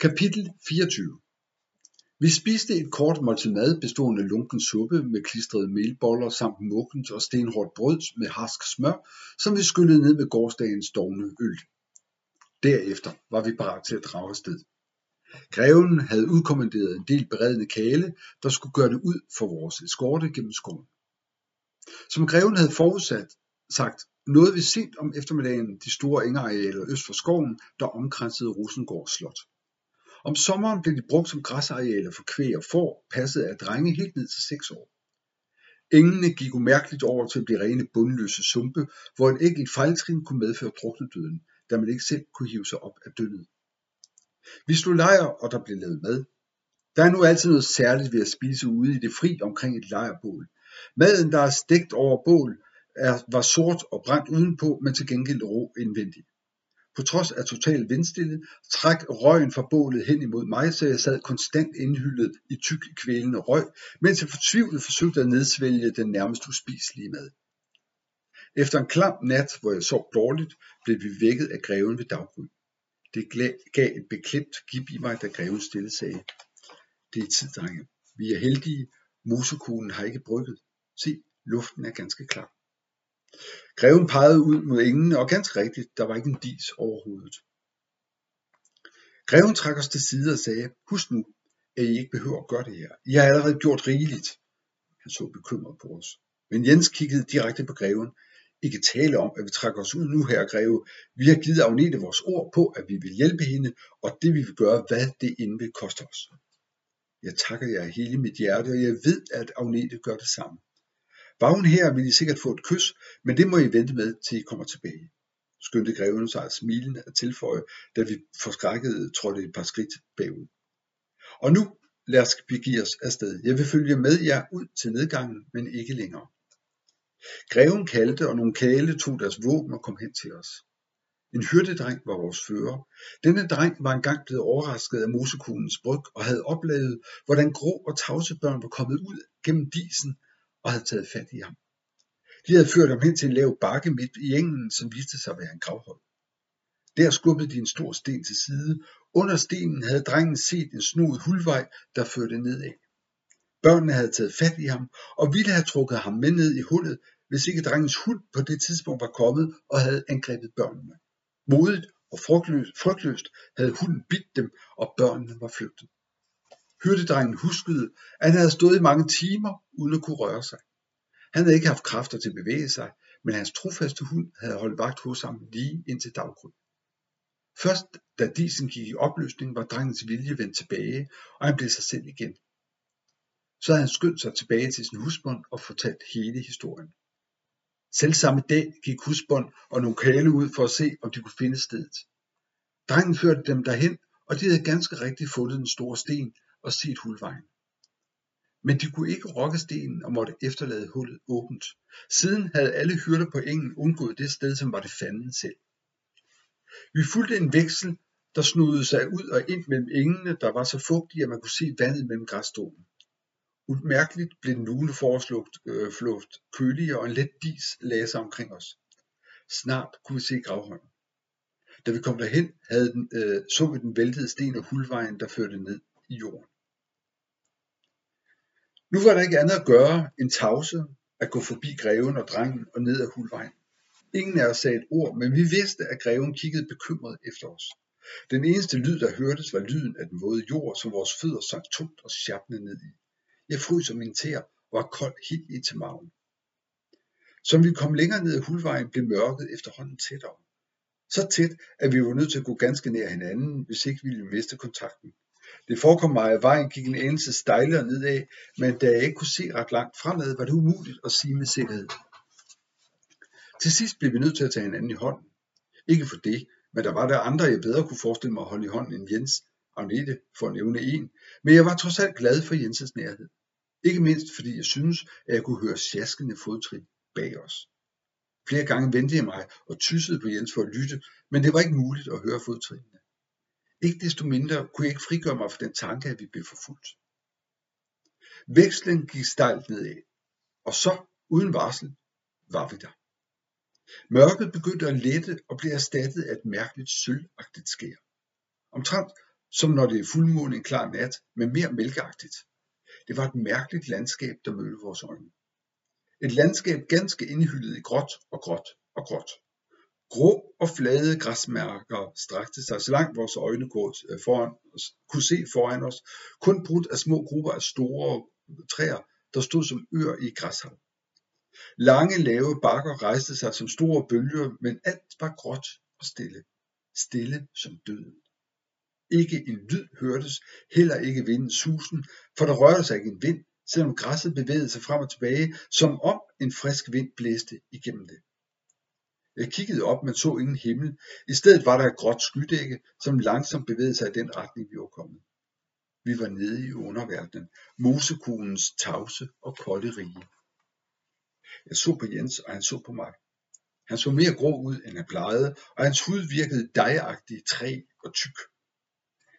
Kapitel 24 Vi spiste et kort måltid mad bestående af lunken suppe med klistrede melboller samt muggent og stenhårdt brød med harsk smør, som vi skyllede ned med gårdsdagens dogne øl. Derefter var vi parat til at drage afsted. Greven havde udkommanderet en del beredende kale, der skulle gøre det ud for vores eskorte gennem skoven. Som greven havde forudsat, sagt, nåede vi sent om eftermiddagen de store engarealer øst for skoven, der omkransede Rosengård Slot. Om sommeren blev de brugt som græsarealer for kvæg og får, passet af drenge helt ned til 6 år. Engene gik umærkeligt over til at blive rene bundløse sumpe, hvor et enkelt fejltrin kunne medføre druknedøden, da man ikke selv kunne hive sig op af døden. Vi slog lejr, og der blev lavet mad. Der er nu altid noget særligt ved at spise ude i det fri omkring et lejrbål. Maden, der er stegt over bål, er, var sort og brændt udenpå, men til gengæld rå indvendigt. På trods af total vindstille træk røgen fra bålet hen imod mig, så jeg sad konstant indhyllet i tyk kvælende røg, mens jeg fortvivlet forsøgte at nedsvælge den nærmest uspiselige mad. Efter en klam nat, hvor jeg sov dårligt, blev vi vækket af greven ved daggry. Det gav et beklemt gib i mig, da greven stille sagde, det er tid, drenge. Vi er heldige. Mosekonen har ikke brygget. Se, luften er ganske klar. Greven pegede ud mod ingen, og ganske rigtigt, der var ikke en dis overhovedet. Greven trak os til side og sagde, husk nu, at I ikke behøver at gøre det her. I har allerede gjort rigeligt. Han så bekymret på os. Men Jens kiggede direkte på greven. Ikke tale om, at vi trækker os ud nu her, greve. Vi har givet Agnete vores ord på, at vi vil hjælpe hende, og det vi vil gøre, hvad det end vil koste os. Jeg takker jer hele mit hjerte, og jeg ved, at Agnete gør det samme. Var hun her, ville I sikkert få et kys, men det må I vente med, til I kommer tilbage. Skyndte greven sig smilende at tilføje, da vi forskrækket trådte et par skridt bagud. Og nu lad os begive os afsted. Jeg vil følge med jer ud til nedgangen, men ikke længere. Greven kaldte, og nogle kale tog deres våben og kom hen til os. En hyrdedreng var vores fører. Denne dreng var engang blevet overrasket af mosekonens bryg og havde oplevet, hvordan grå og tavse børn var kommet ud gennem disen og havde taget fat i ham. De havde ført ham hen til en lav bakke midt i engen, som viste sig at være en gravhold. Der skubbede de en stor sten til side. Under stenen havde drengen set en snoet hulvej, der førte nedad. Børnene havde taget fat i ham og ville have trukket ham med ned i hullet, hvis ikke drengens hund på det tidspunkt var kommet og havde angrebet børnene. Modigt og frygtløst, frygtløst havde hunden bidt dem, og børnene var flygtet. Hyrdedrengen huskede, at han havde stået i mange timer uden at kunne røre sig. Han havde ikke haft kræfter til at bevæge sig, men hans trofaste hund havde holdt vagt hos ham lige indtil daggry. Først da disen gik i opløsning, var drengens vilje vendt tilbage, og han blev sig selv igen. Så havde han skyndt sig tilbage til sin husbond og fortalt hele historien. Selv samme dag gik husbond og nogle kale ud for at se, om de kunne finde stedet. Drengen førte dem derhen, og de havde ganske rigtigt fundet den store sten, og set hulvejen. Men de kunne ikke rokke stenen og måtte efterlade hullet åbent. Siden havde alle hyrder på engen undgået det sted, som var det fanden selv. Vi fulgte en veksel, der snudede sig ud og ind mellem engene, der var så fugtige, at man kunne se vandet mellem græsstålen. Udmærkeligt blev den lune foreslået øh, flugt køligere, og en let dis lagde sig omkring os. Snart kunne vi se gravhøjen. Da vi kom derhen, havde den, øh, så vi den væltede sten og hulvejen, der førte ned i jorden. Nu var der ikke andet at gøre end tavse at gå forbi greven og drengen og ned ad hulvejen. Ingen af os sagde et ord, men vi vidste, at greven kiggede bekymret efter os. Den eneste lyd, der hørtes, var lyden af den våde jord, som vores fødder sank tungt og sjapnede ned i. Jeg frøs min tæer og var kold helt i til maven. Som vi kom længere ned ad hulvejen, blev mørket efterhånden tættere. Så tæt, at vi var nødt til at gå ganske nær hinanden, hvis ikke vi ville miste kontakten. Det forekom mig, at vejen gik en anelse stejlere nedad, men da jeg ikke kunne se ret langt fremad, var det umuligt at sige med sikkerhed. Til sidst blev vi nødt til at tage hinanden i hånden. Ikke for det, men der var der andre, jeg bedre kunne forestille mig at holde i hånden end Jens, Agnete for at nævne en, men jeg var trods alt glad for Jenses nærhed. Ikke mindst fordi jeg synes, at jeg kunne høre sjaskende fodtrin bag os. Flere gange vendte jeg mig og tyssede på Jens for at lytte, men det var ikke muligt at høre fodtrinene. Ikke desto mindre kunne jeg ikke frigøre mig fra den tanke, at vi blev forfulgt. Vekslen gik stejlt nedad, og så, uden varsel, var vi der. Mørket begyndte at lette og blev erstattet af et mærkeligt sølvagtigt skær. Omtrent som når det er fuldmåne en klar nat, men mere mælkeagtigt. Det var et mærkeligt landskab, der mødte vores øjne. Et landskab ganske indhyllet i gråt og gråt og gråt. Grå og flade græsmærker strakte sig så langt vores øjne øh, foran os, kunne se foran os, kun brudt af små grupper af store træer, der stod som øer i græshav. Lange, lave bakker rejste sig som store bølger, men alt var gråt og stille. Stille som døden. Ikke en lyd hørtes, heller ikke vindens susen, for der rørte sig ikke en vind, selvom græsset bevægede sig frem og tilbage, som om en frisk vind blæste igennem det. Jeg kiggede op, men så ingen himmel. I stedet var der et gråt skydække, som langsomt bevægede sig i den retning, vi var kommet. Vi var nede i underverdenen, mosekunens tavse og kolde rige. Jeg så på Jens, og han så på mig. Han så mere grå ud, end han plejede, og hans hud virkede dejagtig, træ og tyk.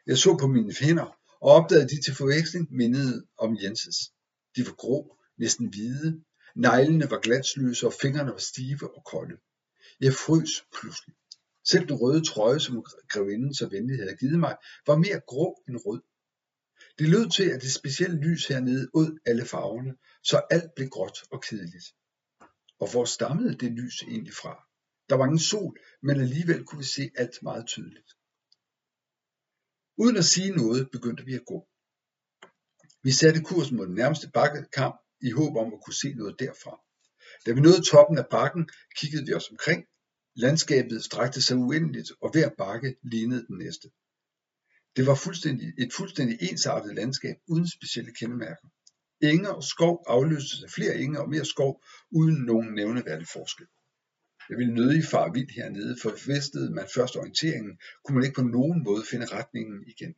Jeg så på mine hænder, og opdagede, de til forveksling mindede om Jenses. De var grå, næsten hvide, neglene var glansløse, og fingrene var stive og kolde. Jeg frøs pludselig. Selv den røde trøje, som grevinden så venlig havde givet mig, var mere grå end rød. Det lød til, at det specielle lys hernede ud alle farverne, så alt blev gråt og kedeligt. Og hvor stammede det lys egentlig fra? Der var ingen sol, men alligevel kunne vi se alt meget tydeligt. Uden at sige noget, begyndte vi at gå. Vi satte kursen mod den nærmeste bakkekamp i håb om at kunne se noget derfra. Da vi nåede toppen af bakken, kiggede vi os omkring. Landskabet strakte sig uendeligt, og hver bakke lignede den næste. Det var fuldstændig, et fuldstændig ensartet landskab uden specielle kendemærker. Enge og skov afløstes af flere enge og mere skov uden nogen nævneværdig forskel. Jeg ville nødig far vild hernede, for hvis man først orienteringen, kunne man ikke på nogen måde finde retningen igen.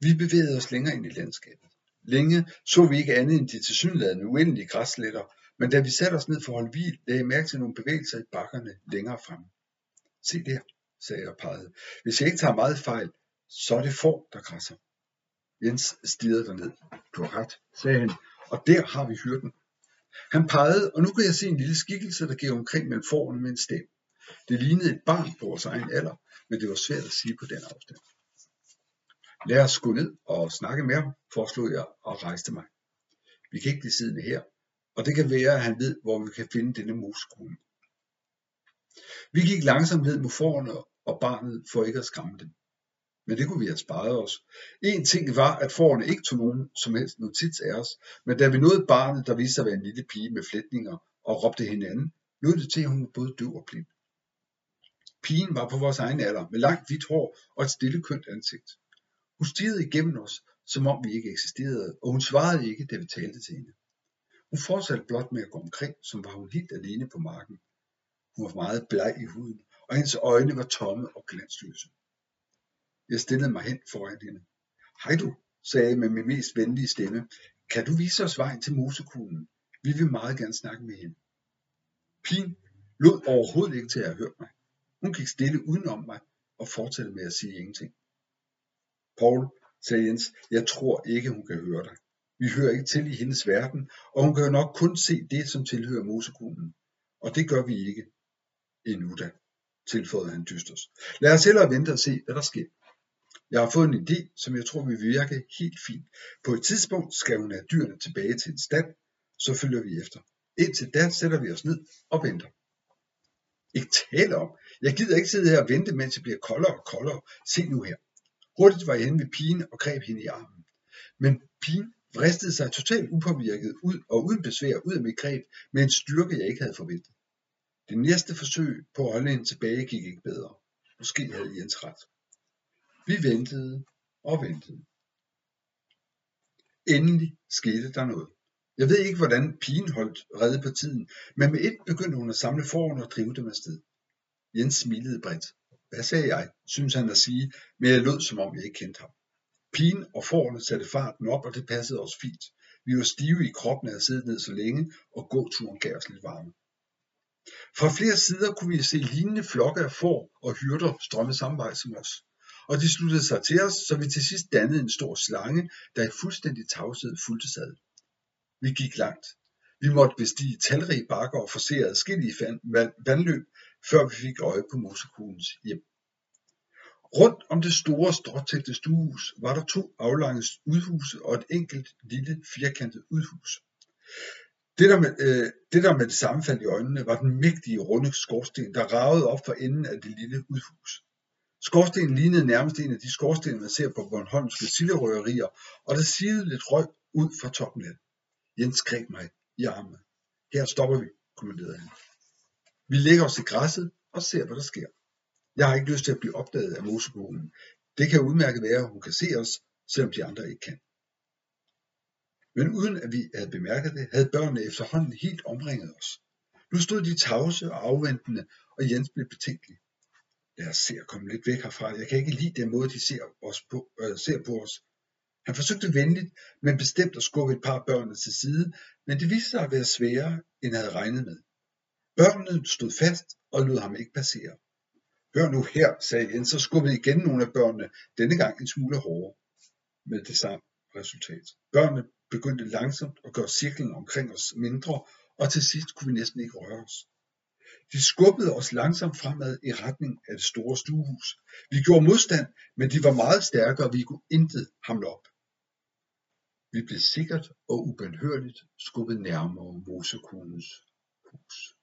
Vi bevægede os længere ind i landskabet. Længe så vi ikke andet end de tilsyneladende uendelige græsletter, men da vi satte os ned for at holde hvil, lagde jeg mærke til nogle bevægelser i bakkerne længere frem. Se der, sagde jeg og pegede. Hvis jeg ikke tager meget fejl, så er det får, der græsser. Jens stirrede derned. Du har ret, sagde han, og der har vi hyrden. Han pegede, og nu kunne jeg se en lille skikkelse, der gik omkring mellem forerne med en stem. Det lignede et barn på vores egen alder, men det var svært at sige på den afstand. Lad os gå ned og snakke med ham, foreslog jeg og rejste mig. Vi kan ikke blive siddende her, og det kan være, at han ved, hvor vi kan finde denne moskone. Vi gik langsomt ned mod forerne og barnet for ikke at skræmme dem. Men det kunne vi have sparet os. En ting var, at forerne ikke tog nogen som helst notits af os, men da vi nåede barnet, der viste sig at være en lille pige med flætninger og råbte hinanden, lød det til, at hun var både døv og blind. Pigen var på vores egen alder, med langt hvidt hår og et stille kønt ansigt. Hun stirrede igennem os, som om vi ikke eksisterede, og hun svarede ikke, da vi talte til hende. Hun fortsatte blot med at gå omkring, som var hun helt alene på marken. Hun var meget bleg i huden, og hendes øjne var tomme og glansløse. Jeg stillede mig hen foran hende. Hej du, sagde jeg med min mest venlige stemme. Kan du vise os vejen til mosekuglen? Vi vil meget gerne snakke med hende. Pin lod overhovedet ikke til at høre mig. Hun gik stille udenom mig og fortsatte med at sige ingenting. Paul, sagde Jens, jeg tror ikke, hun kan høre dig. Vi hører ikke til i hendes verden, og hun kan jo nok kun se det, som tilhører mosekuglen. Og det gør vi ikke. Endnu da, tilføjede han dysters. Lad os hellere vente og se, hvad der sker. Jeg har fået en idé, som jeg tror vil virke helt fint. På et tidspunkt skal hun have dyrene tilbage til en stand, så følger vi efter. Indtil da sætter vi os ned og venter. Ikke tale om. Jeg gider ikke sidde her og vente, mens det bliver koldere og koldere. Se nu her. Hurtigt var jeg henne ved pigen og greb hende i armen. Men pigen vristede sig totalt upåvirket ud og uden besvær ud af mit greb med en styrke, jeg ikke havde forventet. Det næste forsøg på at holde hende tilbage gik ikke bedre. Måske havde Jens ret. Vi ventede og ventede. Endelig skete der noget. Jeg ved ikke, hvordan pigen holdt redde på tiden, men med et begyndte hun at samle forhånd og drive dem afsted. Jens smilede bredt. Hvad sagde jeg, synes han at sige, men jeg lød som om jeg ikke kendte ham. Pigen og fårene satte farten op, og det passede os fint. Vi var stive i kroppen af at sidde ned så længe, og gåturen gav os lidt varme. Fra flere sider kunne vi se lignende flokke af får og hyrder strømme samme vej som os og de sluttede sig til os, så vi til sidst dannede en stor slange, der i fuldstændig tavshed fulgte sad. Vi gik langt. Vi måtte bestige talrige bakker og forsere adskillige vandløb, før vi fik øje på musekugens hjem. Rundt om det store stråtægte stuehus var der to aflange udhuse og et enkelt lille firkantet udhus. Det der, med, øh, det der med det samme faldt i øjnene, var den mægtige runde skorsten, der ragede op for enden af det lille udhus. Skorstenen lignede nærmest en af de skorstene, man ser på Bornholmske silderøgerier, og der sivede lidt røg ud fra toppen af Jens greb mig i armen. Her stopper vi, kommanderede han. Vi lægger os i græsset og ser, hvad der sker. Jeg har ikke lyst til at blive opdaget af mosekonen. Det kan udmærket være, at hun kan se os, selvom de andre ikke kan. Men uden at vi havde bemærket det, havde børnene efterhånden helt omringet os. Nu stod de tavse og afventende, og Jens blev betænkelig. Lad os se at komme lidt væk herfra. Jeg kan ikke lide den måde, de ser, os på, øh, ser på os. Han forsøgte venligt, men bestemt at skubbe et par børn til side, men det viste sig at være sværere, end han havde regnet med. Børnene stod fast og lod ham ikke passere. Hør nu her, sagde Jens og skubbede igen nogle af børnene, denne gang en smule hårdere. Med det samme resultat. Børnene begyndte langsomt at gøre cirklen omkring os mindre, og til sidst kunne vi næsten ikke røre os. De skubbede os langsomt fremad i retning af det store stuehus. Vi gjorde modstand, men de var meget stærkere, og vi kunne intet hamle op. Vi blev sikkert og ubenhørligt skubbet nærmere Mosekonens hus.